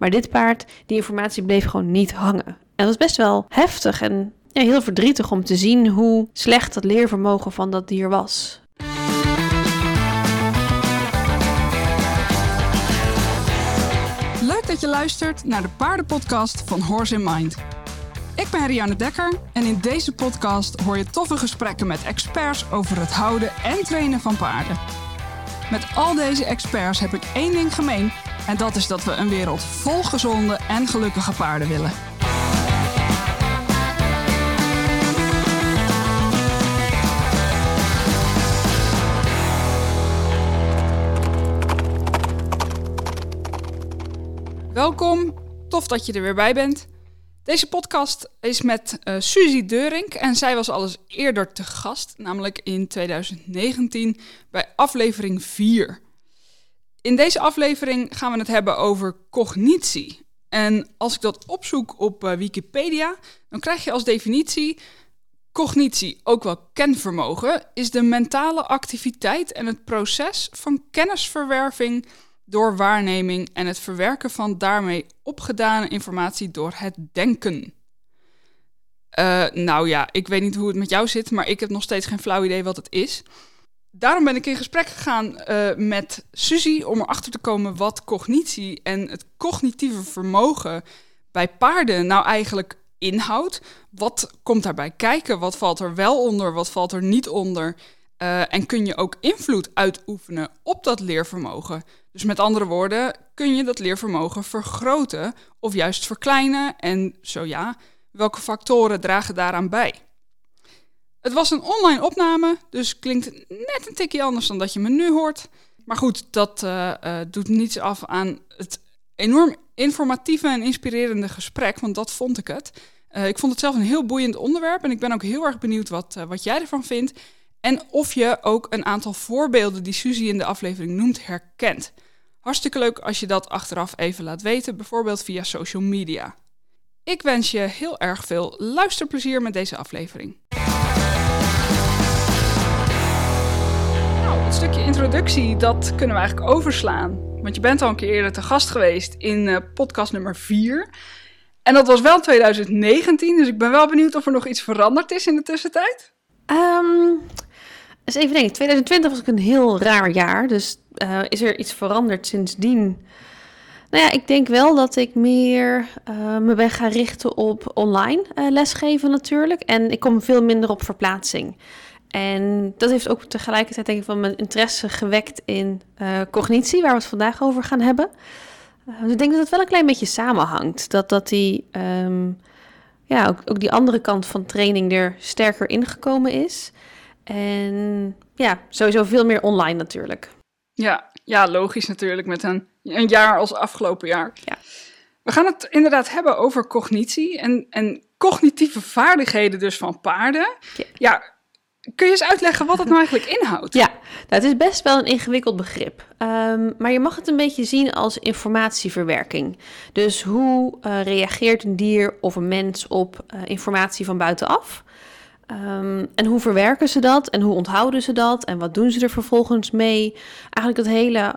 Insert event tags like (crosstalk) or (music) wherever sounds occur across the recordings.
Maar dit paard, die informatie bleef gewoon niet hangen. En dat was best wel heftig en ja, heel verdrietig om te zien hoe slecht dat leervermogen van dat dier was. Leuk dat je luistert naar de paardenpodcast van Horse in Mind. Ik ben Rianne Dekker en in deze podcast hoor je toffe gesprekken met experts over het houden en trainen van paarden. Met al deze experts heb ik één ding gemeen en dat is dat we een wereld vol gezonde en gelukkige paarden willen. Welkom, tof dat je er weer bij bent. Deze podcast is met uh, Suzy Deurink en zij was al eens eerder te gast, namelijk in 2019 bij aflevering 4. In deze aflevering gaan we het hebben over cognitie. En als ik dat opzoek op uh, Wikipedia, dan krijg je als definitie cognitie, ook wel kenvermogen, is de mentale activiteit en het proces van kennisverwerving door waarneming en het verwerken van daarmee opgedane informatie door het denken. Uh, nou ja, ik weet niet hoe het met jou zit, maar ik heb nog steeds geen flauw idee wat het is. Daarom ben ik in gesprek gegaan uh, met Suzy om erachter te komen wat cognitie en het cognitieve vermogen bij paarden nou eigenlijk inhoudt. Wat komt daarbij kijken? Wat valt er wel onder? Wat valt er niet onder? Uh, en kun je ook invloed uitoefenen op dat leervermogen? Dus met andere woorden, kun je dat leervermogen vergroten of juist verkleinen? En zo ja, welke factoren dragen daaraan bij? Het was een online opname, dus klinkt net een tikje anders dan dat je me nu hoort. Maar goed, dat uh, uh, doet niets af aan het enorm informatieve en inspirerende gesprek, want dat vond ik het. Uh, ik vond het zelf een heel boeiend onderwerp en ik ben ook heel erg benieuwd wat, wat jij ervan vindt. En of je ook een aantal voorbeelden die Suzy in de aflevering noemt herkent. Hartstikke leuk als je dat achteraf even laat weten, bijvoorbeeld via social media. Ik wens je heel erg veel luisterplezier met deze aflevering. Het stukje introductie, dat kunnen we eigenlijk overslaan. Want je bent al een keer eerder te gast geweest in uh, podcast nummer 4. En dat was wel 2019, dus ik ben wel benieuwd of er nog iets veranderd is in de tussentijd. Um, eens even denken, 2020 was ook een heel raar jaar, dus uh, is er iets veranderd sindsdien? Nou ja, ik denk wel dat ik meer uh, me ben gaan richten op online lesgeven natuurlijk. En ik kom veel minder op verplaatsing. En dat heeft ook tegelijkertijd denk ik van mijn interesse gewekt in uh, cognitie, waar we het vandaag over gaan hebben. dus ik denk dat het wel een klein beetje samenhangt. Dat, dat die, um, ja, ook, ook die andere kant van training er sterker ingekomen is. En ja, sowieso veel meer online natuurlijk. Ja, ja logisch natuurlijk met een, een jaar als afgelopen jaar. Ja. We gaan het inderdaad hebben over cognitie en, en cognitieve vaardigheden dus van paarden. Ja. ja. Kun je eens uitleggen wat het nou eigenlijk inhoudt? Ja, nou, het is best wel een ingewikkeld begrip. Um, maar je mag het een beetje zien als informatieverwerking. Dus hoe uh, reageert een dier of een mens op uh, informatie van buitenaf? Um, en hoe verwerken ze dat? En hoe onthouden ze dat? En wat doen ze er vervolgens mee? Eigenlijk het hele,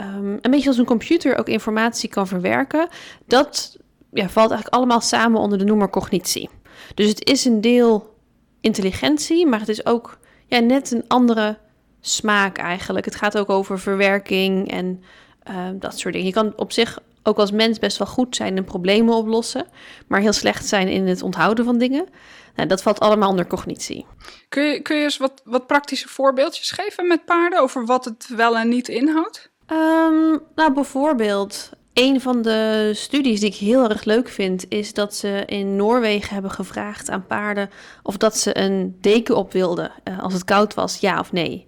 um, een beetje als een computer ook informatie kan verwerken. Dat ja, valt eigenlijk allemaal samen onder de noemer cognitie. Dus het is een deel intelligentie, maar het is ook ja, net een andere smaak eigenlijk. Het gaat ook over verwerking en uh, dat soort dingen. Je kan op zich ook als mens best wel goed zijn in problemen oplossen, maar heel slecht zijn in het onthouden van dingen. Nou, dat valt allemaal onder cognitie. Kun je, kun je eens wat, wat praktische voorbeeldjes geven met paarden over wat het wel en niet inhoudt? Um, nou, bijvoorbeeld, een van de studies die ik heel erg leuk vind, is dat ze in Noorwegen hebben gevraagd aan paarden of dat ze een deken op wilden uh, als het koud was, ja of nee.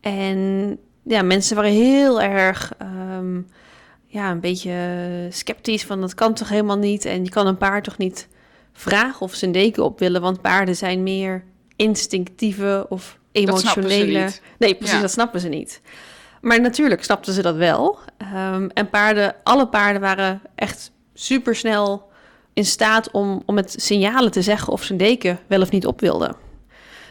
En ja, mensen waren heel erg um, ja, een beetje sceptisch van dat kan toch helemaal niet en je kan een paard toch niet vragen of ze een deken op willen, want paarden zijn meer instinctieve of emotionele. Nee, precies, ja. dat snappen ze niet. Maar natuurlijk snapten ze dat wel. Um, en paarden, alle paarden waren echt super snel in staat om, om met signalen te zeggen of ze een deken wel of niet op wilden.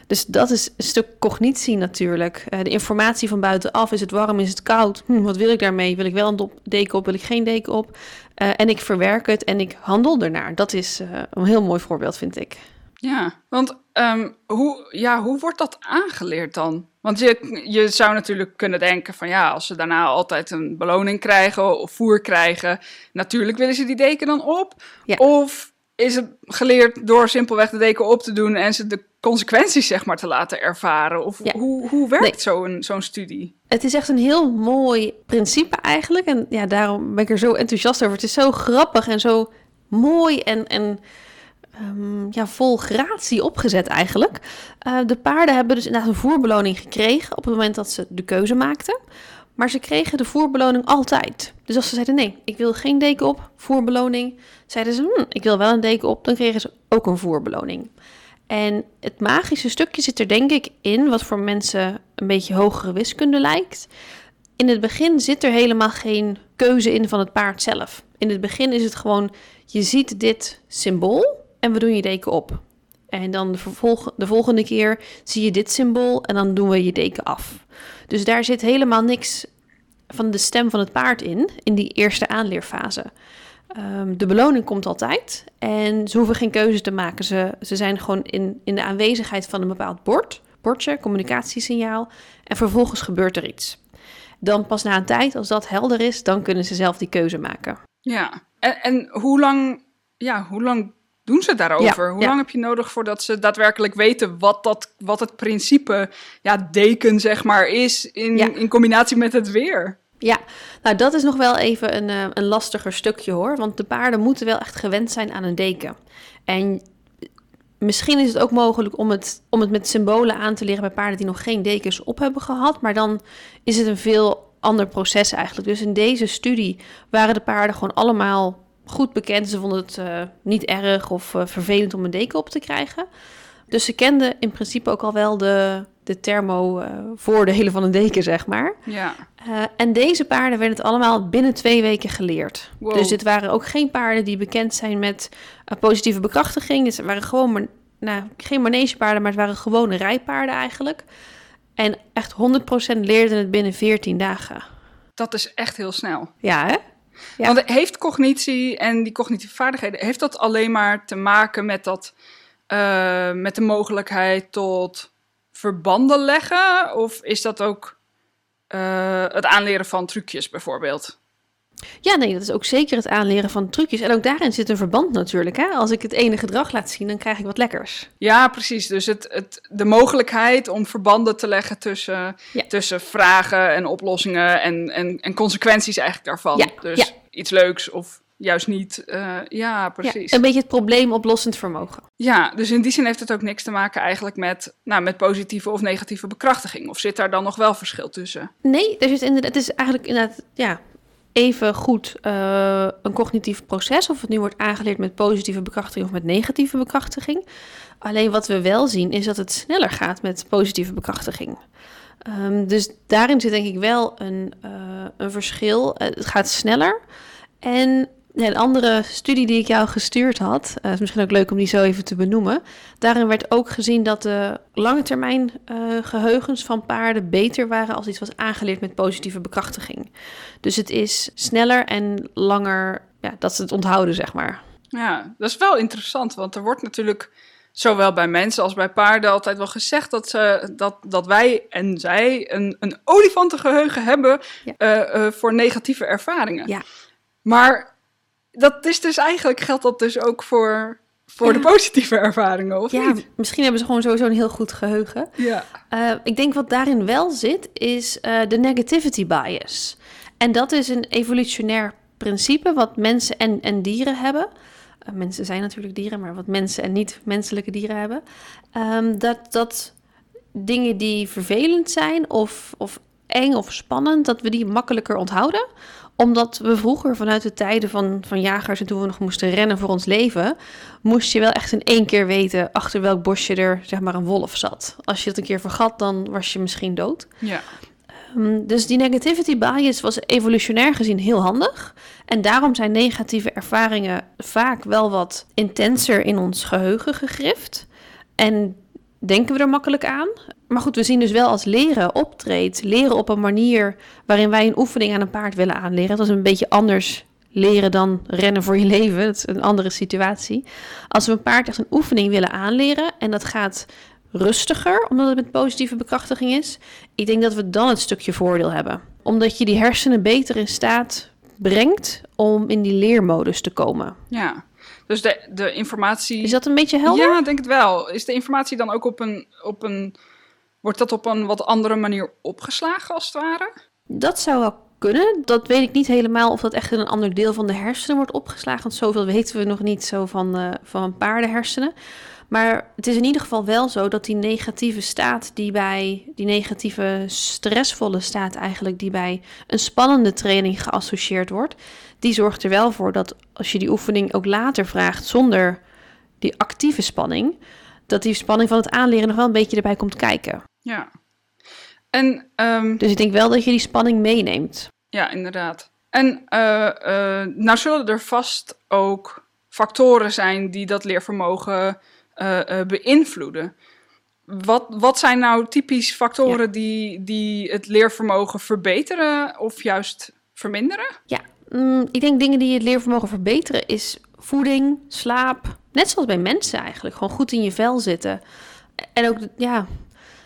Dus dat is een stuk cognitie natuurlijk. Uh, de informatie van buitenaf, is het warm, is het koud? Hm, wat wil ik daarmee? Wil ik wel een deken op, wil ik geen deken op? Uh, en ik verwerk het en ik handel ernaar. Dat is uh, een heel mooi voorbeeld, vind ik. Ja, want um, hoe, ja, hoe wordt dat aangeleerd dan? Want je, je zou natuurlijk kunnen denken van ja, als ze daarna altijd een beloning krijgen of voer krijgen, natuurlijk willen ze die deken dan op. Ja. Of is het geleerd door simpelweg de deken op te doen en ze de consequenties zeg maar te laten ervaren? Of Ja. hoe, hoe werkt Nee. zo'n zo'n studie? Het is echt een heel mooi principe eigenlijk. En ja, daarom ben ik er zo enthousiast over. Het is zo grappig en zo mooi en, en ehm, ja, vol gratie opgezet eigenlijk. Eh, de paarden hebben dus inderdaad een voerbeloning gekregen op het moment dat ze de keuze maakten. Maar ze kregen de voerbeloning altijd. Dus als ze zeiden nee, ik wil geen deken op, voerbeloning. Zeiden ze, hm, ik wil wel een deken op, dan kregen ze ook een voerbeloning. En het magische stukje zit er denk ik in, wat voor mensen een beetje hogere wiskunde lijkt. In het begin zit er helemaal geen keuze in van het paard zelf. In het begin is het gewoon, je ziet dit symbool en we doen je deken op. En dan de, vervolg, de volgende keer zie je dit symbool en dan doen we je deken af. Dus daar zit helemaal niks van de stem van het paard in, in die eerste aanleerfase. Ehm, de beloning komt altijd en ze hoeven geen keuze te maken. Ze, ze zijn gewoon in, in de aanwezigheid van een bepaald bord, bordje, communicatiesignaal. En vervolgens gebeurt er iets. Dan pas na een tijd, als dat helder is, dan kunnen ze zelf die keuze maken. Ja, en, en hoe lang, ja, hoe lang doen ze daarover? Ja, hoe ja. lang heb je nodig voordat ze daadwerkelijk weten wat, dat, wat het principe ja, deken zeg maar is in, Ja. in combinatie met het weer? Ja, nou dat is nog wel even een, eh, een lastiger stukje hoor. Want de paarden moeten wel echt gewend zijn aan een deken. En misschien is het ook mogelijk om het, om het met symbolen aan te leren bij paarden die nog geen dekens op hebben gehad. Maar dan is het een veel ander proces eigenlijk. Dus in deze studie waren de paarden gewoon allemaal goed bekend. Ze vonden het eh, niet erg of eh, vervelend om een deken op te krijgen. Dus ze kenden in principe ook al wel de, de thermo-voordelen van een deken, zeg maar. Ja, Uh, en deze paarden werden het allemaal binnen twee weken geleerd. Wow. Dus dit waren ook geen paarden die bekend zijn met positieve bekrachtiging. Dit waren gewoon, maar, nou, geen manegepaarden, maar het waren gewone rijpaarden eigenlijk. En echt 100% leerden het binnen 14 dagen. dat is echt heel snel. Ja, hè? Want heeft cognitie en die cognitieve vaardigheden, heeft dat alleen maar te maken met, dat, eh, met de mogelijkheid tot verbanden leggen? Of is dat ook eh, het aanleren van trucjes bijvoorbeeld? Ja, nee, dat is ook zeker het aanleren van trucjes. En ook daarin zit een verband natuurlijk. Hè? Als ik het ene gedrag laat zien, dan krijg ik wat lekkers. Ja, precies. Dus het, het, de mogelijkheid om verbanden te leggen tussen, Ja. tussen vragen en oplossingen en, en, en consequenties eigenlijk daarvan. Ja, Dus ja. iets leuks of juist niet. Eh, ja, precies. Ja, een beetje het probleemoplossend vermogen. Ja, dus in die zin heeft het ook niks te maken eigenlijk met, nou, met positieve of negatieve bekrachtiging. Of zit daar dan nog wel verschil tussen? Nee, er zit inderdaad, het is eigenlijk inderdaad ja, even goed eh, een cognitief proces. Of het nu wordt aangeleerd met positieve bekrachtiging of met negatieve bekrachtiging. Alleen wat we wel zien is dat het sneller gaat met positieve bekrachtiging. Ehm, dus daarin zit denk ik wel een, eh, een verschil. Eh, het gaat sneller. En een andere studie die ik jou gestuurd had, eh, is misschien ook leuk om die zo even te benoemen. Daarin werd ook gezien dat de lange termijn eh, geheugens van paarden beter waren als iets was aangeleerd met positieve bekrachtiging. Dus het is sneller en langer ja, dat ze het onthouden, zeg maar. Ja, dat is wel interessant, want er wordt natuurlijk zowel bij mensen als bij paarden altijd wel gezegd dat, ze, dat, dat wij en zij een, een olifantengeheugen hebben Ja. eh, voor negatieve ervaringen. Ja. Maar dat is dus eigenlijk, geldt dat dus ook voor, voor Ja. de positieve ervaringen, of Ja, niet? misschien hebben ze gewoon sowieso een heel goed geheugen. Ja. Eh, ik denk wat daarin wel zit, is eh, de negativity bias. En dat is een evolutionair principe wat mensen en, en dieren hebben. Eh, mensen zijn natuurlijk dieren, maar wat mensen en niet-menselijke dieren hebben. Ehm, dat, dat dingen die vervelend zijn of, of eng of spannend, dat we die makkelijker onthouden omdat we vroeger vanuit de tijden van, van jagers en toen we nog moesten rennen voor ons leven, moest je wel echt in één keer weten achter welk bosje er zeg maar een wolf zat. Als je het een keer vergat, dan was je misschien dood. ja. Ehm, dus die negativity bias was evolutionair gezien heel handig. En daarom zijn negatieve ervaringen vaak wel wat intenser in ons geheugen gegrift. En denken we er makkelijk aan. Maar goed, we zien dus wel als leren optreedt. Leren op een manier waarin wij een oefening aan een paard willen aanleren. Dat is een beetje anders leren dan rennen voor je leven. Dat is een andere situatie. Als we een paard echt een oefening willen aanleren en dat gaat rustiger, omdat het met positieve bekrachtiging is, ik denk dat we dan het stukje voordeel hebben. Omdat je die hersenen beter in staat brengt om in die leermodus te komen. Ja, dus de, de informatie... Is dat een beetje helder? Ja, denk het wel. Is de informatie dan ook op een, op een... Wordt dat op een wat andere manier opgeslagen, als het ware? Dat zou wel kunnen. Dat weet ik niet helemaal of dat echt in een ander deel van de hersenen wordt opgeslagen. Want zoveel weten we nog niet zo van, uh, van paardenhersenen. Maar het is in ieder geval wel zo dat die negatieve staat, die bij die negatieve stressvolle staat eigenlijk, die bij een spannende training geassocieerd wordt, die zorgt er wel voor dat als je die oefening ook later vraagt zonder die actieve spanning, dat die spanning van het aanleren nog wel een beetje erbij komt kijken. Ja. En, um... Dus ik denk wel dat je die spanning meeneemt. Ja, inderdaad. En uh, uh, nou zullen er vast ook factoren zijn die dat leervermogen uh, beïnvloeden. Wat, wat zijn nou typisch factoren die, die het leervermogen verbeteren of juist verminderen? Ja, mm, ik denk dingen die het leervermogen verbeteren is voeding, slaap. Net zoals bij mensen eigenlijk. Gewoon goed in je vel zitten. En ook, ja,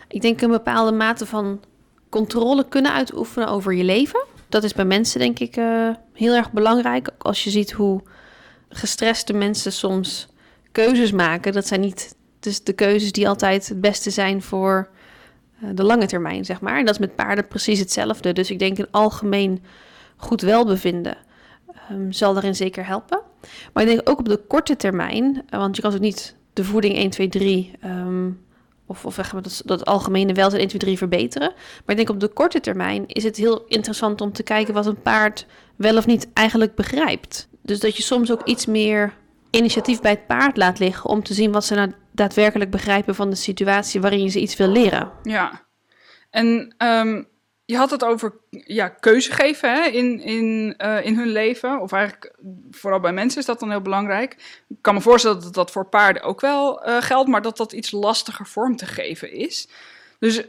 ik denk een bepaalde mate van controle kunnen uitoefenen over je leven. Dat is bij mensen denk ik uh, heel erg belangrijk. Als je ziet hoe gestreste mensen soms keuzes maken. Dat zijn niet dus de keuzes die altijd het beste zijn voor uh, de lange termijn, zeg maar. En dat is met paarden precies hetzelfde. Dus ik denk een algemeen goed welbevinden um, zal daarin zeker helpen. Maar ik denk ook op de korte termijn, uh, want je kan ook niet de voeding 1, 2, 3 um, of, of dat, dat algemene welzijn 1, 2, 3 verbeteren. Maar ik denk op de korte termijn is het heel interessant om te kijken wat een paard wel of niet eigenlijk begrijpt. Dus dat je soms ook iets meer initiatief bij het paard laat liggen om te zien wat ze nou daadwerkelijk begrijpen van de situatie waarin je ze iets wil leren. Ja, en um, je had het over ja, keuze geven hè, in, in, uh, in hun leven. Of eigenlijk vooral bij mensen is dat dan heel belangrijk. Ik kan me voorstellen dat dat voor paarden ook wel uh, geldt, maar dat dat iets lastiger vorm te geven is. Dus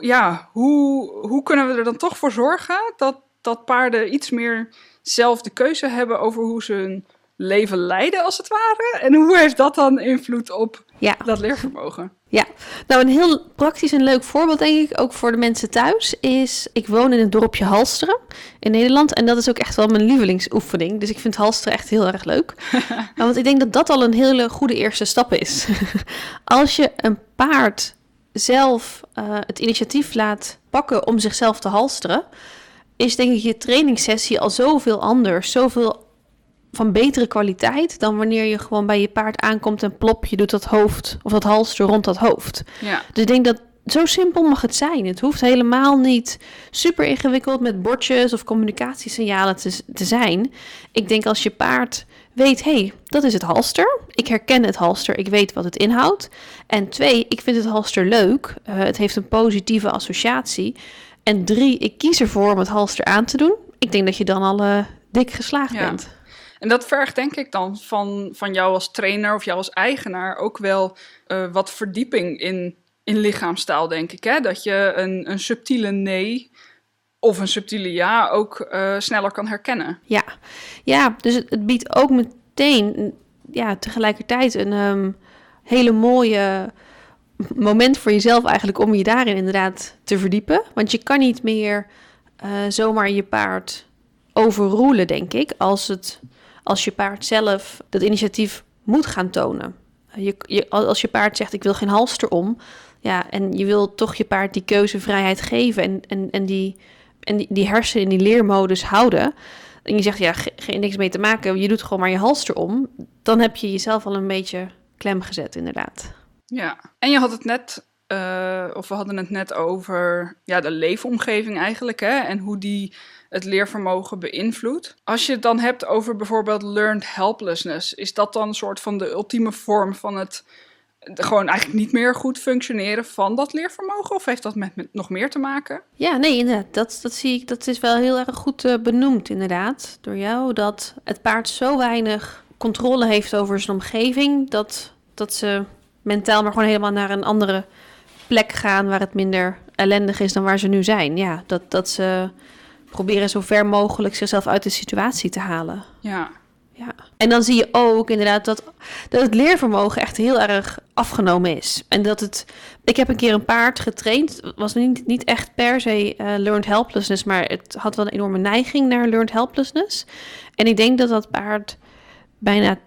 ja, hoe, hoe kunnen we er dan toch voor zorgen dat, dat paarden iets meer zelf de keuze hebben over hoe ze hun leven leiden, als het ware? En hoe heeft dat dan invloed op ja. dat leervermogen? Ja, nou een heel praktisch en leuk voorbeeld denk ik, ook voor de mensen thuis, is ik woon in het dorpje Halsteren in Nederland. En dat is ook echt wel mijn lievelingsoefening. Dus ik vind Halsteren echt heel erg leuk. (laughs) Want ik denk dat dat al een hele goede eerste stap is. (laughs) Als je een paard zelf uh, het initiatief laat pakken om zichzelf te halsteren, is denk ik je trainingssessie al zoveel anders, zoveel van betere kwaliteit dan wanneer je gewoon bij je paard aankomt en plop, je doet dat hoofd of dat halster rond dat hoofd. Ja. Dus ik denk dat zo simpel mag het zijn. Het hoeft helemaal niet super ingewikkeld met bordjes of communicatiesignalen te, te zijn. Ik denk als je paard weet, hé, hey, dat is het halster. Ik herken het halster, ik weet wat het inhoudt. En twee, ik vind het halster leuk. Uh, het heeft een positieve associatie. En drie, ik kies ervoor om het halster aan te doen. Ik denk dat je dan al uh, dik geslaagd ja. bent. En dat vergt denk ik dan van, van jou als trainer of jou als eigenaar ook wel uh, wat verdieping in, in lichaamstaal, denk ik. Hè? Dat je een, een subtiele nee of een subtiele ja ook uh, sneller kan herkennen. Ja, ja dus het, biedt ook meteen ja, tegelijkertijd een um, hele mooie moment voor jezelf eigenlijk om je daarin inderdaad te verdiepen. Want je kan niet meer uh, zomaar je paard overroelen, denk ik, als het als je paard zelf dat initiatief moet gaan tonen. Je, je, als je paard zegt: Ik wil geen halster om. Ja, en je wil toch je paard die keuzevrijheid geven en, en, en, die, en die, die hersenen in die leermodus houden. En je zegt: Ja, geen niks mee te maken, je doet gewoon maar je halster om. Dan heb je jezelf al een beetje klem gezet, inderdaad. Ja, en je had het net, uh, of we hadden het net over ja, de leefomgeving eigenlijk, hè, en hoe die het leervermogen beïnvloedt. Als je het dan hebt over bijvoorbeeld learned helplessness, is dat dan een soort van de ultieme vorm van het gewoon eigenlijk niet meer goed functioneren van dat leervermogen? Of heeft dat met, nog meer te maken? Ja, nee, inderdaad. Dat, dat zie ik. Dat is wel heel erg goed uh, benoemd, inderdaad, door jou. Dat het paard zo weinig controle heeft over zijn omgeving dat, dat ze mentaal maar gewoon helemaal naar een andere plek gaan waar het minder ellendig is dan waar ze nu zijn. Ja, dat, dat ze proberen zo ver mogelijk zichzelf uit de situatie te halen. Ja. Ja. En dan zie je ook inderdaad dat, dat het leervermogen echt heel erg afgenomen is. En dat het. Ik heb een keer een paard getraind. Het was niet, niet echt per se uh, learned helplessness, maar het had wel een enorme neiging naar learned helplessness. En ik denk dat dat paard bijna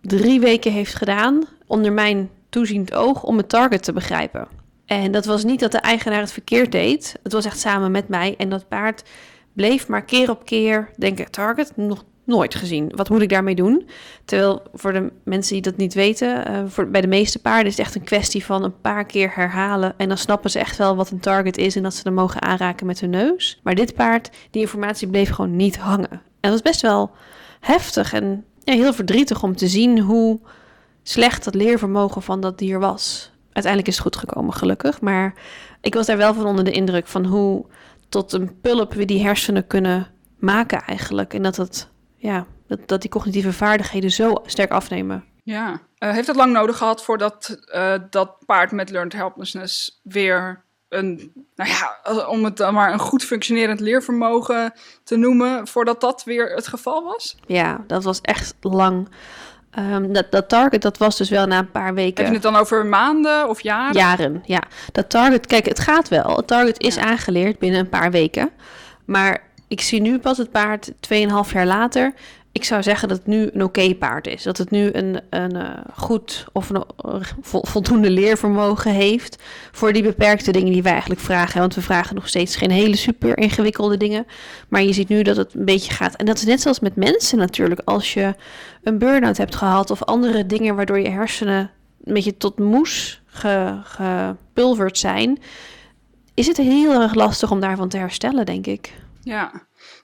drie weken heeft gedaan onder mijn toeziend oog om het target te begrijpen. En dat was niet dat de eigenaar het verkeerd deed. Het was echt samen met mij. En dat paard bleef maar keer op keer denken: target, nog nooit gezien. Wat moet ik daarmee doen? Terwijl voor de mensen die dat niet weten, uh, voor, bij de meeste paarden is het echt een kwestie van een paar keer herhalen. En dan snappen ze echt wel wat een target is en dat ze er mogen aanraken met hun neus. Maar dit paard, die informatie bleef gewoon niet hangen. En dat was best wel heftig en ja, heel verdrietig om te zien hoe slecht dat leervermogen van dat dier was. Uiteindelijk is het goed gekomen, gelukkig. Maar ik was daar wel van onder de indruk van hoe tot een pulp we die hersenen kunnen maken eigenlijk. En dat het ja, dat, dat die cognitieve vaardigheden zo sterk afnemen. Ja, uh, heeft het lang nodig gehad voordat uh, dat paard met learned helplessness weer een, nou ja, om het dan maar een goed functionerend leervermogen te noemen, voordat dat weer het geval was? Ja, dat was echt lang. Um, dat, dat target, dat was dus wel na een paar weken. Heb je het dan over maanden of jaren? Jaren, ja. Dat target, kijk, het gaat wel. Het target is ja. aangeleerd binnen een paar weken. Maar ik zie nu pas het paard 2,5 jaar later. Ik zou zeggen dat het nu een oké paard is. Dat het nu een, een uh, goed of een uh, voldoende leervermogen heeft voor die beperkte dingen die wij eigenlijk vragen. Want we vragen nog steeds geen hele super ingewikkelde dingen. Maar je ziet nu dat het een beetje gaat. En dat is net zoals met mensen natuurlijk. Als je een burn-out hebt gehad of andere dingen waardoor je hersenen een beetje tot moes ge, gepulverd zijn, is het heel erg lastig om daarvan te herstellen, denk ik. Ja,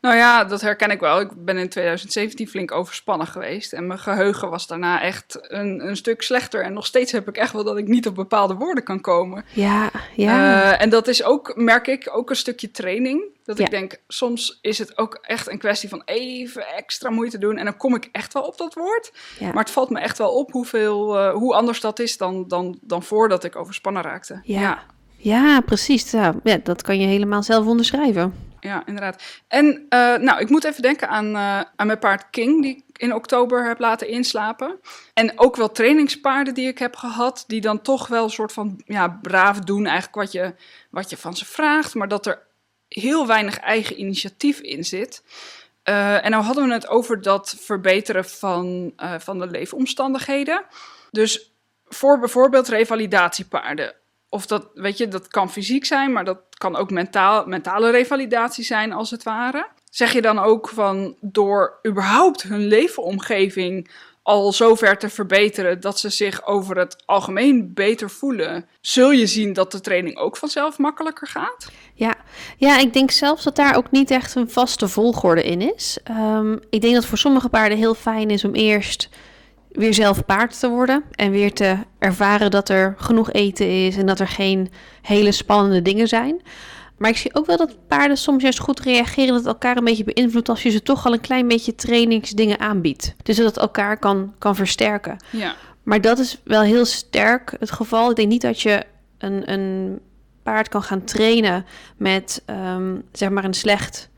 nou ja, dat herken ik wel. Ik ben in 2017 flink overspannen geweest. En mijn geheugen was daarna echt een, een stuk slechter. En nog steeds heb ik echt wel dat ik niet op bepaalde woorden kan komen. Ja, ja. Uh, en dat is ook, merk ik, ook een stukje training. Dat ja. ik denk, soms is het ook echt een kwestie van even extra moeite doen. En dan kom ik echt wel op dat woord. Ja. Maar het valt me echt wel op hoeveel, uh, hoe anders dat is dan, dan, dan voordat ik overspannen raakte. Ja, ja. ja precies. Ja, dat kan je helemaal zelf onderschrijven ja, inderdaad. En uh, nou, ik moet even denken aan, uh, aan mijn paard King, die ik in oktober heb laten inslapen. En ook wel trainingspaarden die ik heb gehad, die dan toch wel een soort van ja, braaf doen, eigenlijk wat je, wat je van ze vraagt, maar dat er heel weinig eigen initiatief in zit. Uh, en nou hadden we het over dat verbeteren van, van de leefomstandigheden. Dus voor bijvoorbeeld revalidatiepaarden of dat, weet je, dat kan fysiek zijn, maar dat kan ook mentaal, mentale revalidatie zijn, als het ware. Zeg je dan ook van door überhaupt hun leefomgeving al zover te verbeteren dat ze zich over het algemeen beter voelen, zul je zien dat de training ook vanzelf makkelijker gaat? Ja, ja ik denk zelfs dat daar ook niet echt een vaste volgorde in is. Um, ik denk dat voor sommige paarden heel fijn is om eerst weer zelf paard te worden. En weer te ervaren dat er genoeg eten is en dat er geen hele spannende dingen zijn. Maar ik zie ook wel dat paarden soms juist goed reageren. Dat het elkaar een beetje beïnvloedt als je ze toch al een klein beetje trainingsdingen aanbiedt. Dus dat het elkaar kan, kan versterken. Ja. Maar dat is wel heel sterk het geval. Ik denk niet dat je een, een paard kan gaan trainen met um, zeg maar een slecht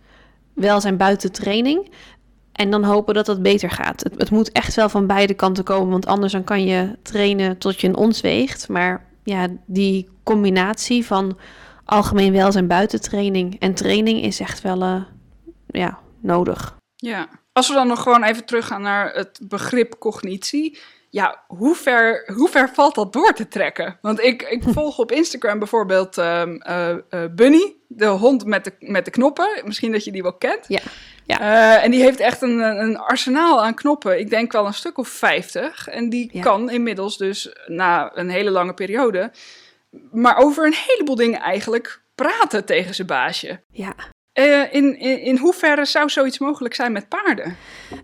welzijn buiten training. En dan hopen dat het beter gaat. Het, het, moet echt wel van beide kanten komen, want anders dan kan je trainen tot je een ons weegt. Maar ja, die combinatie van algemeen welzijn buitentraining en training is echt wel uh, ja, nodig. Ja, als we dan nog gewoon even teruggaan naar het begrip cognitie. Ja, hoe ver, hoe ver valt dat door te trekken? Want ik, ik (laughs) volg op Instagram bijvoorbeeld um, uh, uh, Bunny, de hond met de, met de knoppen. Misschien dat je die wel kent. Ja. Ja. Uh, en die heeft echt een, een arsenaal aan knoppen. Ik denk wel een stuk of 50. En die ja. kan inmiddels dus na een hele lange periode, maar over een heleboel dingen eigenlijk praten tegen zijn baasje. Ja. Uh, in, in, in hoeverre zou zoiets mogelijk zijn met paarden?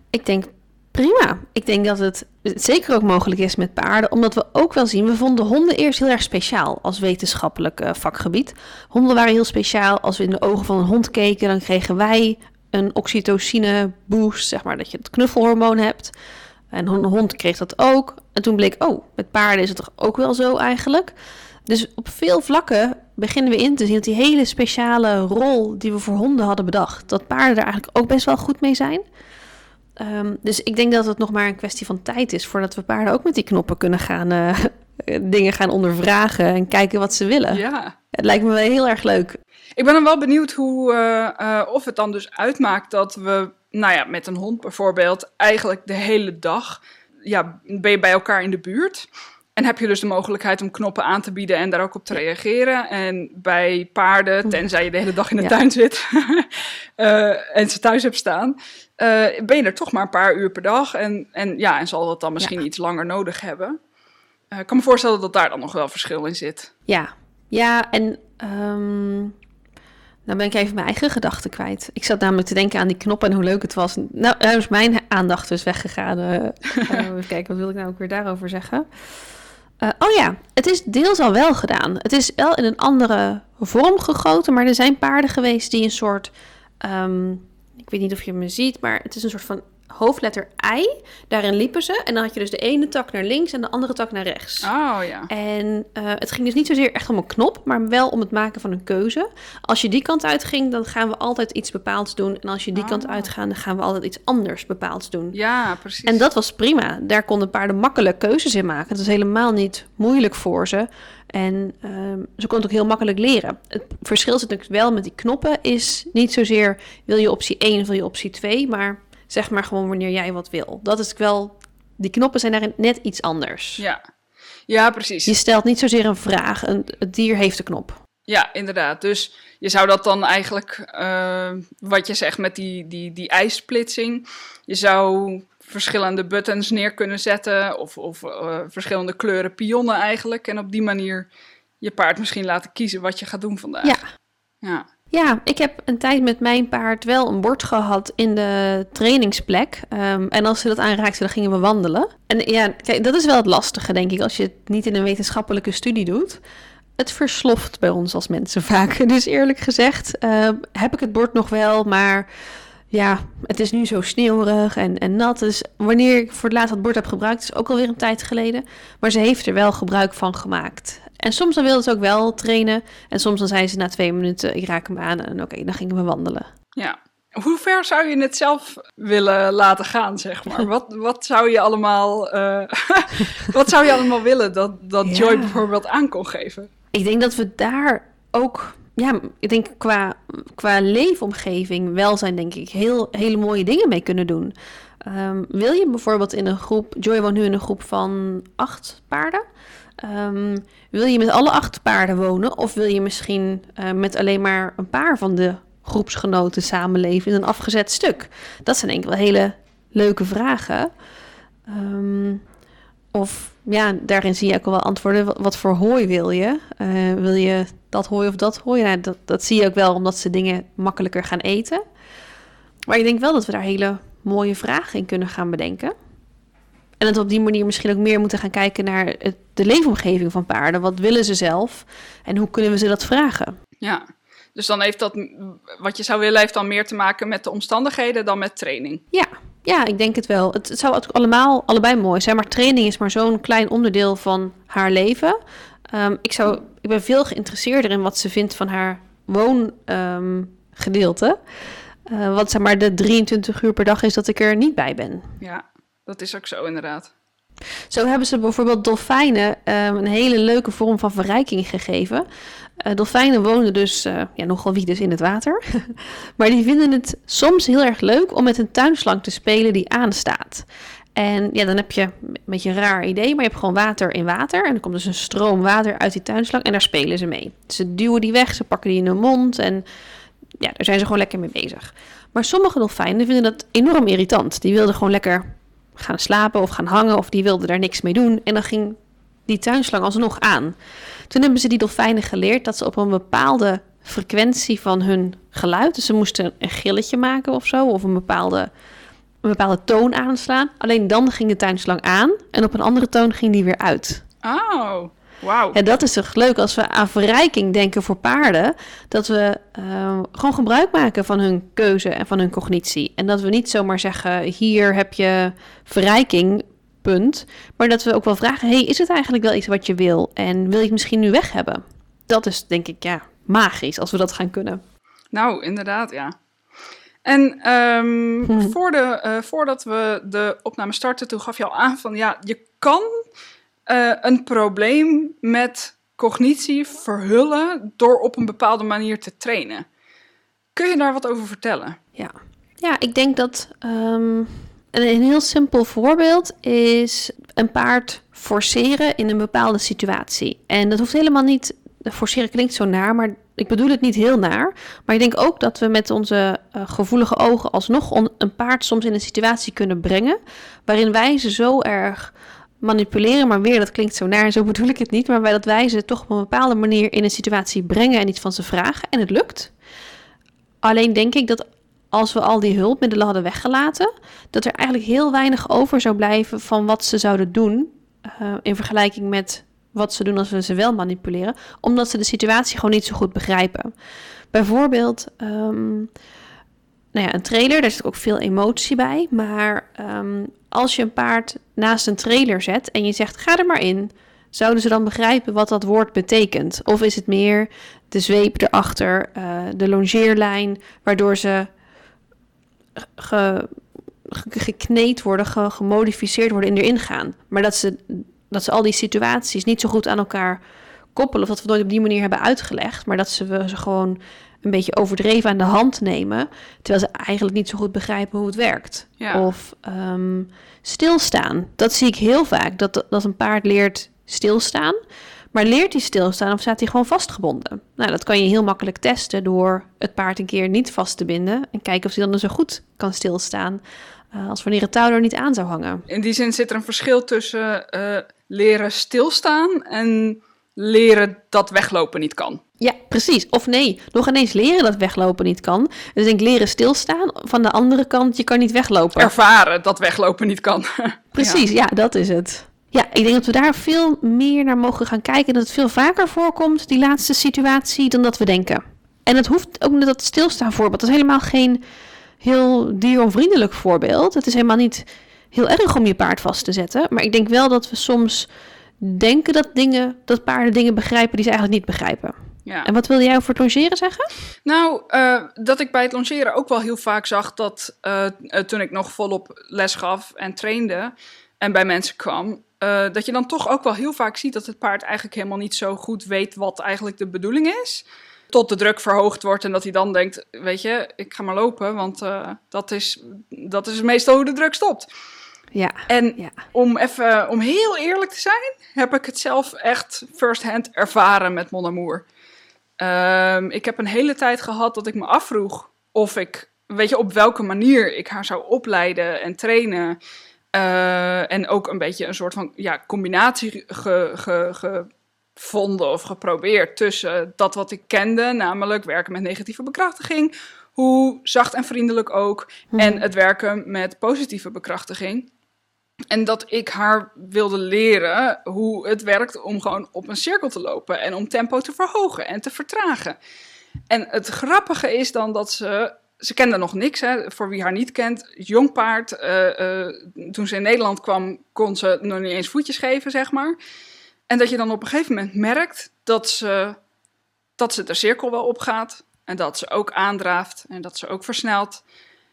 Ik denk prima. Ik denk dat het zeker ook mogelijk is met paarden, omdat we ook wel zien, we vonden honden eerst heel erg speciaal als wetenschappelijk uh, vakgebied. Honden waren heel speciaal. Als we in de ogen van een hond keken, dan kregen wij een oxytocine boost, zeg maar, dat je het knuffelhormoon hebt. En een hond kreeg dat ook. En toen bleek, oh, met paarden is het toch ook wel zo eigenlijk. Dus op veel vlakken beginnen we in te zien dat die hele speciale rol die we voor honden hadden bedacht, dat paarden er eigenlijk ook best wel goed mee zijn. Ehm, dus ik denk dat het nog maar een kwestie van tijd is voordat we paarden ook met die knoppen kunnen gaan uh, (laughs) dingen gaan ondervragen en kijken wat ze willen. Ja. Het lijkt me wel heel erg leuk. Ik ben dan wel benieuwd hoe, uh, uh, of het dan dus uitmaakt dat we, nou ja, met een hond bijvoorbeeld, eigenlijk de hele dag, ja, ben je bij elkaar in de buurt. En heb je dus de mogelijkheid om knoppen aan te bieden en daar ook op te reageren. En bij paarden, tenzij je de hele dag in de tuin zit uh, (laughs) en ze thuis hebt staan, ben je er toch maar een paar uur per dag. En, en, ja, en zal dat dan misschien ja. iets langer nodig hebben. Ik kan me voorstellen dat daar dan nog wel verschil in zit. Ja, ja en um, nou ben ik even mijn eigen gedachten kwijt. Ik zat namelijk te denken aan die knoppen en hoe leuk het was. Nou, nou is mijn aandacht dus weggegaan. (laughs) even kijken, wat wil ik nou ook weer daarover zeggen? Uh, oh ja, het is deels al wel gedaan. Het is wel in een andere vorm gegoten, maar er zijn paarden geweest die een soort. Um, ik weet niet of je me ziet, maar het is een soort van hoofdletter I. Daarin liepen ze. En dan had je dus de ene tak naar links en de andere tak naar rechts. Oh ja. En uh, het ging dus niet zozeer echt om een knop, maar wel om het maken van een keuze. Als je die kant uitging, dan gaan we altijd iets bepaalds doen. En als je die oh. kant uitgaat, dan gaan we altijd iets anders bepaalds doen. Ja, precies. En dat was prima. Daar konden paarden makkelijk keuzes in maken. Het was helemaal niet moeilijk voor ze. En um, ze kon het ook heel makkelijk leren. Het verschil zit natuurlijk wel met die knoppen is niet zozeer wil je optie 1 of wil je optie 2, maar zeg maar gewoon wanneer jij wat wil. Dat is wel, die knoppen zijn daarin net iets anders. Ja, ja precies. Je stelt niet zozeer een vraag, een, het dier heeft de knop. Ja, inderdaad. Dus je zou dat dan eigenlijk, uh, wat je zegt met die, die, die ijssplitsing, je zou verschillende buttons neer kunnen zetten of, of uh, verschillende kleuren pionnen eigenlijk. En op die manier je paard misschien laten kiezen wat je gaat doen vandaag. Ja. Ja. Ja, ik heb een tijd met mijn paard wel een bord gehad in de trainingsplek. Um, en als ze dat aanraakte, dan gingen we wandelen. En ja, kijk, dat is wel het lastige, denk ik, als je het niet in een wetenschappelijke studie doet. Het versloft bij ons als mensen (laughs) vaak. Dus eerlijk gezegd uh, heb ik het bord nog wel, maar ja, het is nu zo sneeuwig en, en nat. Dus wanneer ik voor het laatst dat bord heb gebruikt, is ook alweer een tijd geleden. Maar ze heeft er wel gebruik van gemaakt. En soms dan wilde ze ook wel trainen. En soms dan zei ze na twee minuten, ik raak hem aan. En oké, okay, dan gingen we wandelen. Ja. Hoe ver zou je het zelf willen laten gaan, zeg maar? (laughs) Wat, wat zou je allemaal, uh, (laughs) wat zou je allemaal willen dat, dat ja. Joy bijvoorbeeld aan kon geven? Ik denk dat we daar ook ja, ik denk qua, qua leefomgeving, welzijn, denk ik, heel, hele mooie dingen mee kunnen doen. Um, wil je bijvoorbeeld in een groep, Joy woont nu in een groep van acht paarden. Um, wil je met alle acht paarden wonen? Of wil je misschien uh, met alleen maar een paar van de groepsgenoten samenleven in een afgezet stuk? Dat zijn denk ik wel hele leuke vragen. Um, of ja, daarin zie je ook wel antwoorden. Wat, voor hooi wil je? Uh, wil je dat hooi of dat hooi? Nou, dat, dat zie je ook wel omdat ze dingen makkelijker gaan eten. Maar ik denk wel dat we daar hele mooie vragen in kunnen gaan bedenken. En dat we op die manier misschien ook meer moeten gaan kijken naar het, de leefomgeving van paarden. Wat willen ze zelf en hoe kunnen we ze dat vragen? Ja, dus dan heeft dat, wat je zou willen, heeft dan meer te maken met de omstandigheden dan met training. Ja, ja, ik denk het wel. Het, het zou allemaal allebei mooi zijn, maar training is maar zo'n klein onderdeel van haar leven. Um, ik, zou, ik ben veel geïnteresseerder in wat ze vindt van haar woongedeelte. Um, uh, wat zeg maar de 23 uur per dag is dat ik er niet bij ben. Ja, dat is ook zo inderdaad. Zo hebben ze bijvoorbeeld dolfijnen um, een hele leuke vorm van verrijking gegeven. Uh, dolfijnen wonen dus uh, ja, nogal wie dus in het water. (laughs) maar die vinden het soms heel erg leuk om met een tuinslang te spelen die aanstaat. En ja, dan heb je een beetje een raar idee, maar je hebt gewoon water in water. En er komt dus een stroom water uit die tuinslang en daar spelen ze mee. Ze duwen die weg, ze pakken die in hun mond en ja, daar zijn ze gewoon lekker mee bezig. Maar sommige dolfijnen vinden dat enorm irritant. Die wilden gewoon lekker gaan slapen of gaan hangen of die wilden daar niks mee doen. En dan ging die tuinslang alsnog aan. Toen hebben ze die dolfijnen geleerd dat ze op een bepaalde frequentie van hun geluid, dus ze moesten een gilletje maken of zo, of een bepaalde, bepaalde toon aanslaan. Alleen dan ging de tuinslang aan en op een andere toon ging die weer uit. Oh. Wauw. En dat is toch leuk als we aan verrijking denken voor paarden. Dat we uh, gewoon gebruik maken van hun keuze en van hun cognitie. En dat we niet zomaar zeggen: hier heb je verrijking, punt. Maar dat we ook wel vragen: hey, is het eigenlijk wel iets wat je wil? En wil je het misschien nu weg hebben? Dat is denk ik ja, magisch als we dat gaan kunnen. Nou, inderdaad, ja. En um, hm. voor de, uh, voordat we de opname starten, toen gaf je al aan van ja, je kan uh, een probleem met cognitie verhullen door op een bepaalde manier te trainen. Kun je daar wat over vertellen? Ja, ja ik denk dat um, een, heel simpel voorbeeld is een paard forceren in een bepaalde situatie. En dat hoeft helemaal niet, forceren klinkt zo naar, maar ik bedoel het niet heel naar. Maar ik denk ook dat we met onze uh, gevoelige ogen alsnog een paard soms in een situatie kunnen brengen. waarin wij ze zo erg manipuleren, maar weer, dat klinkt zo naar, zo bedoel ik het niet, maar bij dat wij ze toch op een bepaalde manier in een situatie brengen en iets van ze vragen en het lukt. Alleen denk ik dat als we al die hulpmiddelen hadden weggelaten, dat er eigenlijk heel weinig over zou blijven van wat ze zouden doen uh, in vergelijking met wat ze doen als we ze wel manipuleren, omdat ze de situatie gewoon niet zo goed begrijpen. Bijvoorbeeld, um, nou ja, een trailer, daar zit ook veel emotie bij, maar um, als je een paard naast een trailer zet en je zegt ga er maar in, zouden ze dan begrijpen wat dat woord betekent? Of is het meer de zweep erachter, uh, de longeerlijn, waardoor ze ge, gekneed worden, ge, gemodificeerd worden in erin gaan. Maar dat ze, dat ze al die situaties niet zo goed aan elkaar koppelen, of dat we het nooit op die manier hebben uitgelegd, maar dat ze ze gewoon een beetje overdreven aan de hand nemen, terwijl ze eigenlijk niet zo goed begrijpen hoe het werkt. Of um, stilstaan. Dat zie ik heel vaak, dat, dat een paard leert stilstaan. Maar leert hij stilstaan of staat hij gewoon vastgebonden? Nou, dat kan je heel makkelijk testen door het paard een keer niet vast te binden en kijken of hij dan zo goed kan stilstaan uh, als wanneer het touw er niet aan zou hangen. In die zin zit er een verschil tussen uh, leren stilstaan en leren dat weglopen niet kan. Ja, precies. Of nee, nog ineens leren dat weglopen niet kan. Dus ik leren stilstaan. Van de andere kant, je kan niet weglopen. Ervaren dat weglopen niet kan. (laughs) precies, ja. ja, dat is het. Ja, ik denk dat we daar veel meer naar mogen gaan kijken. Dat het veel vaker voorkomt, die laatste situatie, dan dat we denken. En het hoeft ook net dat stilstaan voorbeeld. Dat is helemaal geen heel dieronvriendelijk voorbeeld. Het is helemaal niet heel erg om je paard vast te zetten. Maar ik denk wel dat we soms denken dat, dingen, dat paarden dingen begrijpen die ze eigenlijk niet begrijpen. Ja. En wat wilde jij over het longeren zeggen? Nou, uh, dat ik bij het longeren ook wel heel vaak zag dat uh, toen ik nog volop les gaf en trainde en bij mensen kwam, uh, dat je dan toch ook wel heel vaak ziet dat het paard eigenlijk helemaal niet zo goed weet wat eigenlijk de bedoeling is. Tot de druk verhoogd wordt en dat hij dan denkt, weet je, ik ga maar lopen, want dat, is, dat is meestal hoe de druk stopt. Ja. En ja. om even, om heel eerlijk te zijn, heb ik het zelf echt first-hand ervaren met Mon Amour. Um, ik heb een hele tijd gehad dat ik me afvroeg of ik, weet je, op welke manier ik haar zou opleiden en trainen. Uh, en ook een beetje een soort van ja, combinatie gevonden of geprobeerd tussen dat wat ik kende, namelijk werken met negatieve bekrachtiging, hoe zacht en vriendelijk ook, mm. en het werken met positieve bekrachtiging. En dat ik haar wilde leren hoe het werkt om gewoon op een cirkel te lopen en om tempo te verhogen en te vertragen. En het grappige is dan dat ze. Ze kende nog niks, hè, voor wie haar niet kent. Jong paard. Uh, uh, toen ze in Nederland kwam, kon ze nog niet eens voetjes geven, zeg maar. En dat je dan op een gegeven moment merkt dat ze, dat ze de cirkel wel opgaat. En dat ze ook aandraaft. En dat ze ook versnelt.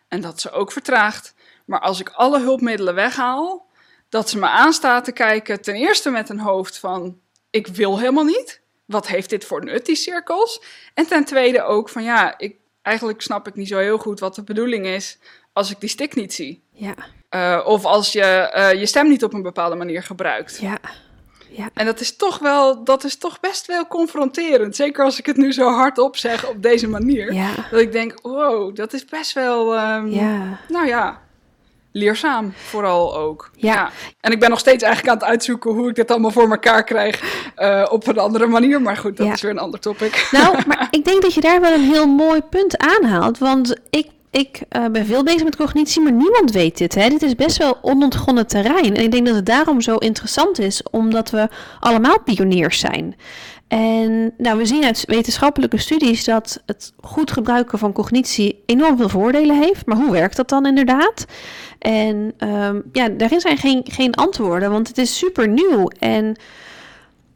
En dat ze ook vertraagt. Maar als ik alle hulpmiddelen weghaal, dat ze me aanstaat te kijken, ten eerste met een hoofd van: ik wil helemaal niet. Wat heeft dit voor nut, die cirkels? En ten tweede ook van ja, ik, eigenlijk snap ik niet zo heel goed wat de bedoeling is als ik die stick niet zie. Ja. Uh, of als je uh, je stem niet op een bepaalde manier gebruikt. Ja. Ja. En dat is toch wel, dat is toch best wel confronterend. Zeker als ik het nu zo hardop zeg op deze manier. Ja. Dat ik denk, wow, dat is best wel, um, ja. nou ja, leerzaam vooral ook. Ja. En ik ben nog steeds eigenlijk aan het uitzoeken hoe ik dit allemaal voor elkaar krijg uh, op een andere manier. Maar goed, dat ja. is weer een ander topic. Nou, (laughs) maar ik denk dat je daar wel een heel mooi punt aanhaalt. Want ik ik uh, ben veel bezig met cognitie, maar niemand weet dit. Hè? Dit is best wel onontgonnen terrein. En ik denk dat het daarom zo interessant is, omdat we allemaal pioniers zijn. En nou, we zien uit wetenschappelijke studies dat het goed gebruiken van cognitie enorm veel voordelen heeft. Maar hoe werkt dat dan inderdaad? En um, ja, daarin zijn geen, geen antwoorden, want het is super nieuw. En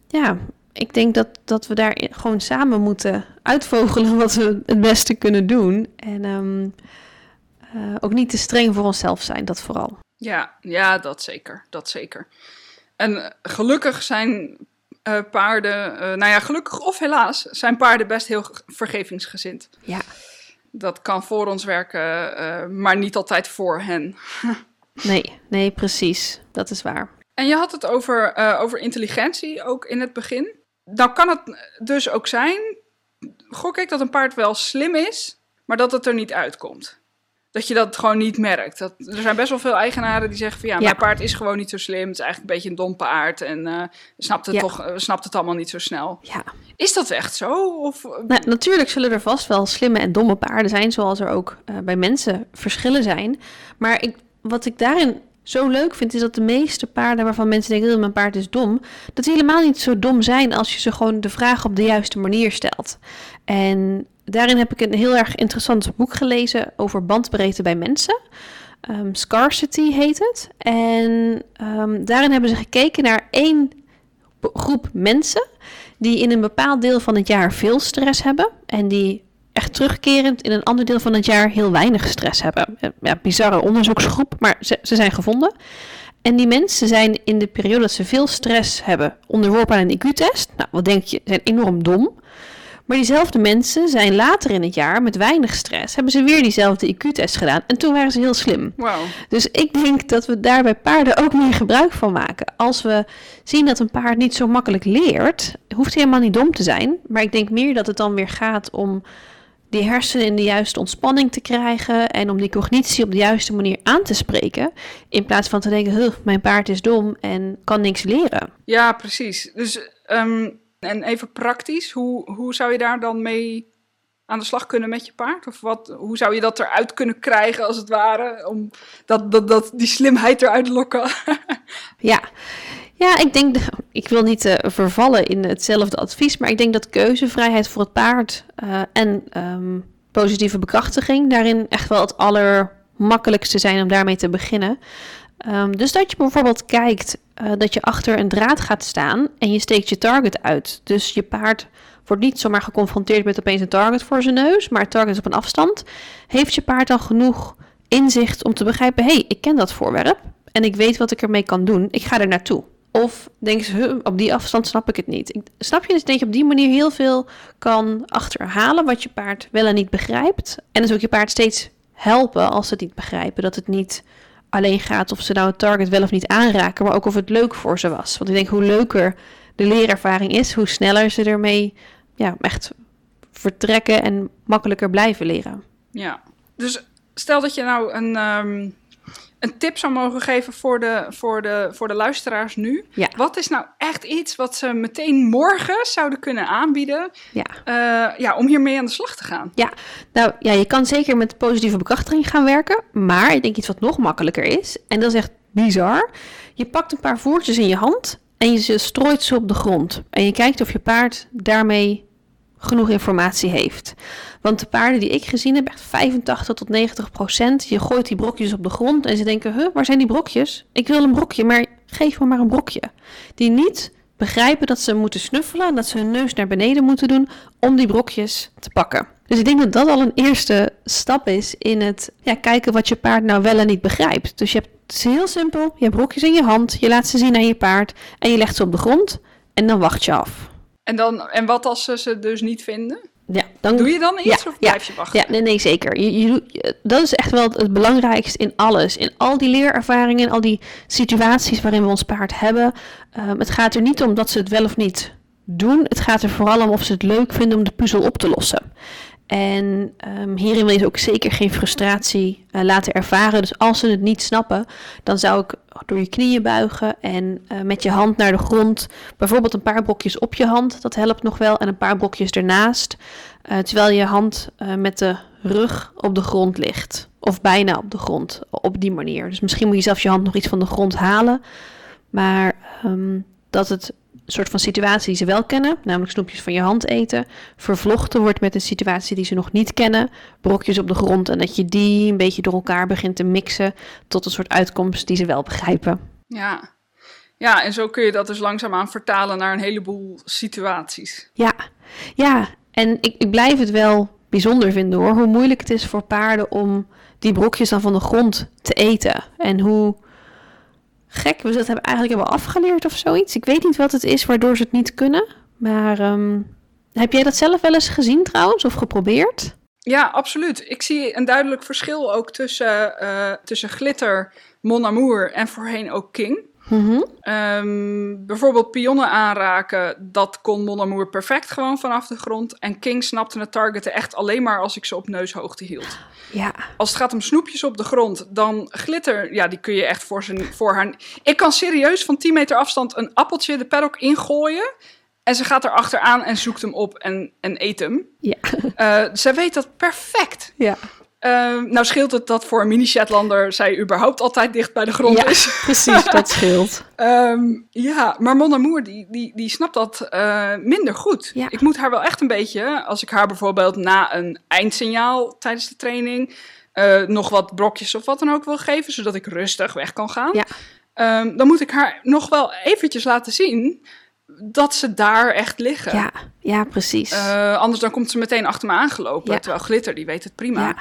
ja, ik denk dat, dat we daar gewoon samen moeten uitvogelen (laughs) wat we het beste kunnen doen. En um, uh, ook niet te streng voor onszelf zijn, dat vooral. Ja, ja, dat zeker. Dat zeker. En gelukkig zijn uh, paarden, uh, nou ja, gelukkig of helaas, zijn paarden best heel vergevingsgezind. Ja. Dat kan voor ons werken, maar niet altijd voor hen. (laughs) nee, nee, precies. Dat is waar. En je had het over, over intelligentie ook in het begin. Nou kan het dus ook zijn, gok ik, dat een paard wel slim is, maar dat het er niet uitkomt dat je dat gewoon niet merkt. Dat, er zijn best wel veel eigenaren die zeggen van ja, mijn paard is gewoon niet zo slim. Het is eigenlijk een beetje een dom paard en uh, snapt, het toch, uh, snapt het allemaal niet zo snel. Ja. Is dat echt zo? Of... Nou, natuurlijk zullen er vast wel slimme en domme paarden zijn, zoals er ook uh, bij mensen verschillen zijn. Maar ik, wat ik daarin zo leuk vind, is dat de meeste paarden waarvan mensen denken mijn paard is dom, dat die helemaal niet zo dom zijn als je ze gewoon de vraag op de juiste manier stelt. En daarin heb ik een heel erg interessant boek gelezen over bandbreedte bij mensen. Um, Scarcity heet het. En um, daarin hebben ze gekeken naar één groep mensen die in een bepaald deel van het jaar veel stress hebben en die terugkerend in een ander deel van het jaar heel weinig stress hebben. Ja, bizarre onderzoeksgroep, maar ze, ze zijn gevonden. En die mensen zijn in de periode dat ze veel stress hebben onderworpen aan een IQ-test. Nou, wat denk je, zijn enorm dom. Maar diezelfde mensen zijn later in het jaar met weinig stress, hebben ze weer diezelfde IQ-test gedaan. En toen waren ze heel slim. Wow. Dus ik denk dat we daar bij paarden ook meer gebruik van maken. Als we zien dat een paard niet zo makkelijk leert, hoeft hij helemaal niet dom te zijn. Maar ik denk meer dat het dan weer gaat om die hersenen in de juiste ontspanning te krijgen en om die cognitie op de juiste manier aan te spreken. In plaats van te denken, mijn paard is dom en kan niks leren. Ja, precies. Dus um, en even praktisch, hoe, hoe zou je daar dan mee aan de slag kunnen met je paard? Of wat, hoe zou je dat eruit kunnen krijgen, als het ware, om dat, dat, dat, die slimheid eruit lokken? (laughs) ja. Ja, ik denk, (laughs) ik wil niet uh, vervallen in hetzelfde advies, maar ik denk dat keuzevrijheid voor het paard uh, en um, positieve bekrachtiging daarin echt wel het allermakkelijkste zijn om daarmee te beginnen. Um, dus dat je bijvoorbeeld kijkt uh, dat je achter een draad gaat staan en je steekt je target uit. Dus je paard wordt niet zomaar geconfronteerd met opeens een target voor zijn neus, maar het target is op een afstand. Heeft je paard dan genoeg inzicht om te begrijpen: hé, hey, ik ken dat voorwerp en ik weet wat ik ermee kan doen, ik ga er naartoe. Of denken ze, op die afstand snap ik het niet. Ik, snap je? Dus denk je op die manier heel veel kan achterhalen wat je paard wel en niet begrijpt. En dus ook je paard steeds helpen als ze het niet begrijpen. Dat het niet alleen gaat of ze nou het target wel of niet aanraken, maar ook of het leuk voor ze was. Want ik denk hoe leuker de leerervaring is, hoe sneller ze ermee ja, echt vertrekken en makkelijker blijven leren. Ja, dus stel dat je nou een, um, een tip zou mogen geven voor de, voor de, voor de luisteraars nu. Ja. Wat is nou echt iets wat ze meteen morgen zouden kunnen aanbieden ja. Uh, ja, om hiermee aan de slag te gaan? Ja, nou ja, je kan zeker met positieve bekrachtiging gaan werken. Maar ik denk iets wat nog makkelijker is, en dat is echt bizar. Je pakt een paar voertjes in je hand en je strooit ze op de grond. En je kijkt of je paard daarmee genoeg informatie heeft. Want de paarden die ik gezien heb, echt 85 tot 90 procent, je gooit die brokjes op de grond en ze denken, huh, waar zijn die brokjes? Ik wil een brokje, maar geef me maar een brokje. Die niet begrijpen dat ze moeten snuffelen en dat ze hun neus naar beneden moeten doen om die brokjes te pakken. Dus ik denk dat dat al een eerste stap is in het ja, kijken wat je paard nou wel en niet begrijpt. Dus je hebt, het is heel simpel, je hebt brokjes in je hand, je laat ze zien aan je paard en je legt ze op de grond en dan wacht je af. En, dan, en wat als ze ze dus niet vinden? Ja, dan, Doe je dan iets ja, of blijf je wachten? Ja, nee, nee zeker. Je, je, dat is echt wel het belangrijkste in alles. In al die leerervaringen, al die situaties waarin we ons paard hebben. Um, het gaat er niet om dat ze het wel of niet doen. Het gaat er vooral om of ze het leuk vinden om de puzzel op te lossen. En um, hierin wil je ook zeker geen frustratie uh, laten ervaren. Dus als ze het niet snappen, dan zou ik door je knieën buigen en uh, met je hand naar de grond, bijvoorbeeld een paar brokjes op je hand, dat helpt nog wel, en een paar brokjes ernaast. eh, terwijl je hand eh, met de rug op de grond ligt. Of bijna op de grond, op die manier. Dus misschien moet je zelfs je hand nog iets van de grond halen. Maar ehm, dat het soort van situatie die ze wel kennen, namelijk snoepjes van je hand eten, vervlochten wordt met een situatie die ze nog niet kennen, brokjes op de grond en dat je die een beetje door elkaar begint te mixen tot een soort uitkomst die ze wel begrijpen. Ja. Ja, en zo kun je dat dus langzaamaan vertalen naar een heleboel situaties. Ja, ja. en ik, ik blijf het wel bijzonder vinden hoor, hoe moeilijk het is voor paarden om die brokjes dan van de grond te eten. En hoe gek we dat hebben eigenlijk hebben afgeleerd of zoiets. Ik weet niet wat het is waardoor ze het niet kunnen. Maar ehm, heb jij dat zelf wel eens gezien trouwens of geprobeerd? Ja, absoluut. Ik zie een duidelijk verschil ook tussen, uh, tussen Glitter, Mon Amour en voorheen ook King. Mhm. Ehm, bijvoorbeeld pionnen aanraken, dat kon Mon Amour perfect gewoon vanaf de grond. En King snapte het targeten echt alleen maar als ik ze op neushoogte hield. Ja. Als het gaat om snoepjes op de grond, dan glitter, ja, die kun je echt voor, zijn, voor haar... Ik kan serieus van 10 meter afstand een appeltje de paddock ingooien. En ze gaat er achteraan en zoekt hem op en, en eet hem. Ja. Uh, zij weet dat perfect. Ja. Uh, nou scheelt het dat voor een mini-Shetlander zij überhaupt altijd dicht bij de grond ja, is. (laughs) precies, dat scheelt. um, (laughs) ja, maar Mon Amour, die, die, die snapt dat uh, minder goed. Ja. Ik moet haar wel echt een beetje, als ik haar bijvoorbeeld na een eindsignaal tijdens de training... Uh, nog wat brokjes of wat dan ook wil geven, zodat ik rustig weg kan gaan. Ja. Um, dan moet ik haar nog wel eventjes laten zien dat ze daar echt liggen. Ja, ja precies. Uh, anders dan komt ze meteen achter me aangelopen. Ja. Terwijl Glitter, die weet het prima. Ja.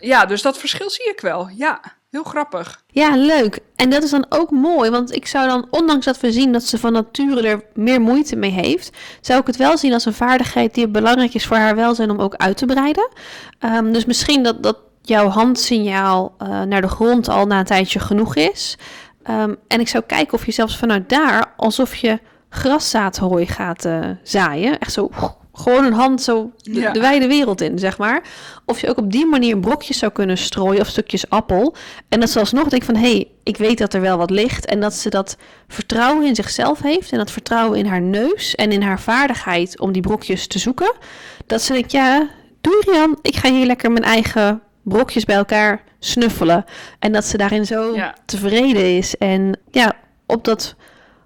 Ja, dus dat verschil zie ik wel. Ja, heel grappig. Ja, leuk. En dat is dan ook mooi, want ik zou dan, ondanks dat we zien dat ze van nature er meer moeite mee heeft, zou ik het wel zien als een vaardigheid die belangrijk is voor haar welzijn om ook uit te breiden. Um, dus misschien dat, dat jouw handsignaal uh, naar de grond al na een tijdje genoeg is. Um, en ik zou kijken of je zelfs vanuit daar, alsof je graszaadhooi gaat uh, zaaien. Echt zo, gewoon een hand zo de, Ja. de wijde wereld in, zeg maar. Of je ook op die manier brokjes zou kunnen strooien of stukjes appel. En dat ze alsnog denkt van, hé, hey, ik weet dat er wel wat ligt. En dat ze dat vertrouwen in zichzelf heeft. En dat vertrouwen in haar neus en in haar vaardigheid om die brokjes te zoeken. Dat ze denkt, ja, doei Rian, ik ga hier lekker mijn eigen brokjes bij elkaar snuffelen. En dat ze daarin zo Ja. tevreden is. En ja, op dat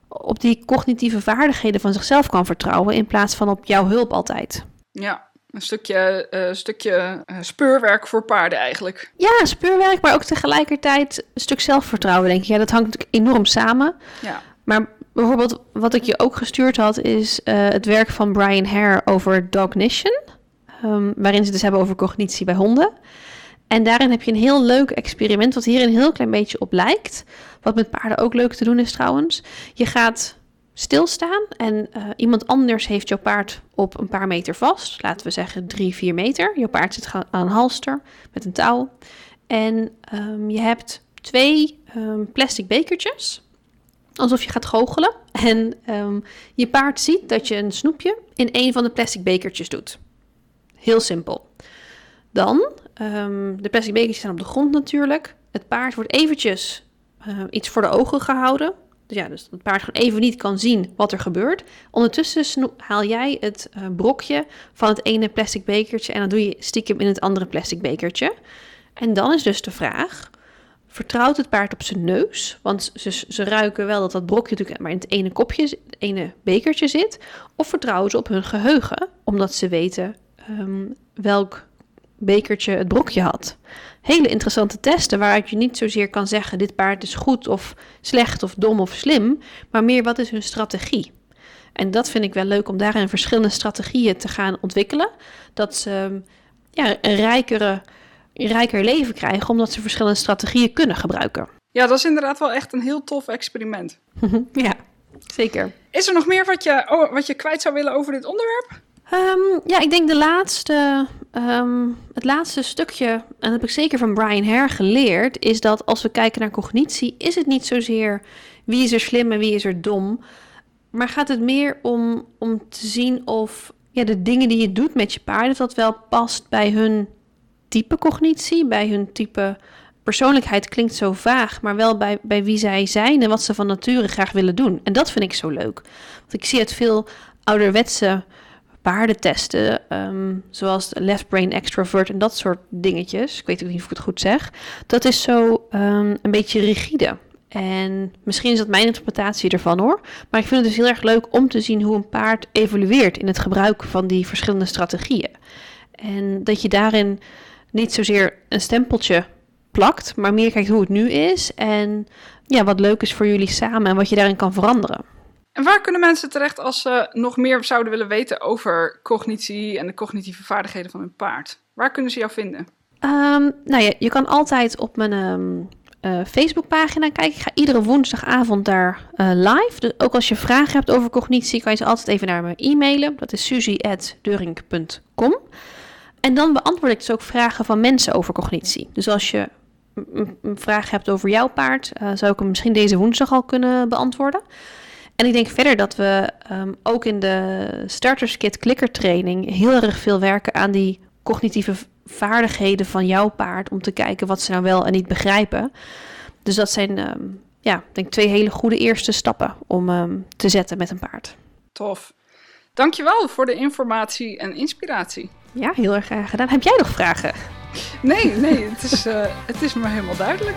op die cognitieve vaardigheden van zichzelf kan vertrouwen in plaats van op jouw hulp altijd. Ja, een stukje, uh, stukje uh, speurwerk voor paarden eigenlijk. Ja, speurwerk, maar ook tegelijkertijd een stuk zelfvertrouwen, denk ik. Ja, dat hangt natuurlijk enorm samen. Ja. Maar bijvoorbeeld wat ik je ook gestuurd had, is uh, het werk van Brian Hare over Dognition. Um, waarin ze het dus hebben over cognitie bij honden. En daarin heb je een heel leuk experiment, wat hier een heel klein beetje op lijkt. Wat met paarden ook leuk te doen is trouwens. Je gaat stilstaan en uh, iemand anders heeft jouw paard op een paar meter vast. Laten we zeggen drie, vier meter. Je paard zit aan een halster met een touw. En um, je hebt twee um, plastic bekertjes. Alsof je gaat goochelen. (laughs) En um, je paard ziet dat je een snoepje in een van de plastic bekertjes doet. Heel simpel. Dan, um, de plastic bekertjes staan op de grond natuurlijk. Het paard wordt eventjes uh, iets voor de ogen gehouden. Dus ja, dus het paard gewoon even niet kan zien wat er gebeurt. Ondertussen haal jij het uh, brokje van het ene plastic bekertje en dan doe je stiekem in het andere plastic bekertje. En dan is dus de vraag, vertrouwt het paard op zijn neus? Want ze, ze ruiken wel dat dat brokje natuurlijk maar in het ene kopje, het ene bekertje zit. Of vertrouwen ze op hun geheugen, omdat ze weten um, welk bekertje het brokje had. Hele interessante testen waaruit je niet zozeer kan zeggen dit paard is goed of slecht of dom of slim, maar meer wat is hun strategie. En dat vind ik wel leuk om daarin verschillende strategieën te gaan ontwikkelen. Dat ze ja, een rijkere, een rijker leven krijgen omdat ze verschillende strategieën kunnen gebruiken. Ja, dat is inderdaad wel echt een heel tof experiment. (laughs) ja, zeker. Is er nog meer wat je, oh, wat je kwijt zou willen over dit onderwerp? Um, ja, ik denk de laatste, um, het laatste stukje, en dat heb ik zeker van Brian Hare geleerd, is dat als we kijken naar cognitie, is het niet zozeer wie is er slim en wie is er dom, maar gaat het meer om, om te zien of ja, de dingen die je doet met je paarden, dat wel past bij hun type cognitie, bij hun type persoonlijkheid klinkt zo vaag, maar wel bij, bij wie zij zijn en wat ze van nature graag willen doen. En dat vind ik zo leuk. Want ik zie het veel ouderwetse paardentesten, ehm, zoals left brain extrovert en dat soort dingetjes, ik weet ook niet of ik het goed zeg, dat is zo ehm, een beetje rigide. En misschien is dat mijn interpretatie ervan hoor. Maar ik vind het dus heel erg leuk om te zien hoe een paard evolueert in het gebruik van die verschillende strategieën. En dat je daarin niet zozeer een stempeltje plakt, maar meer kijkt hoe het nu is en ja, wat leuk is voor jullie samen en wat je daarin kan veranderen. En waar kunnen mensen terecht als ze nog meer zouden willen weten over cognitie en de cognitieve vaardigheden van hun paard? Waar kunnen ze jou vinden? Um, nou ja, je kan altijd op mijn um, uh, Facebookpagina kijken. Ik ga iedere woensdagavond daar uh, live. Dus ook als je vragen hebt over cognitie, kan je ze altijd even naar me e-mailen. Dat is suzy.durink.com. En dan beantwoord ik dus ook vragen van mensen over cognitie. Dus als je een vraag hebt over jouw paard, uh, zou ik hem misschien deze woensdag al kunnen beantwoorden. En ik denk verder dat we um, ook in de Starters Kit Clicker training heel erg veel werken aan die cognitieve vaardigheden van jouw paard om te kijken wat ze nou wel en niet begrijpen. Dus dat zijn, um, ja, denk twee hele goede eerste stappen om um, te zetten met een paard. Tof. Dankjewel voor de informatie en inspiratie. Ja, heel erg graag gedaan. Heb jij nog vragen? Nee, nee, het is, uh, het is me helemaal duidelijk.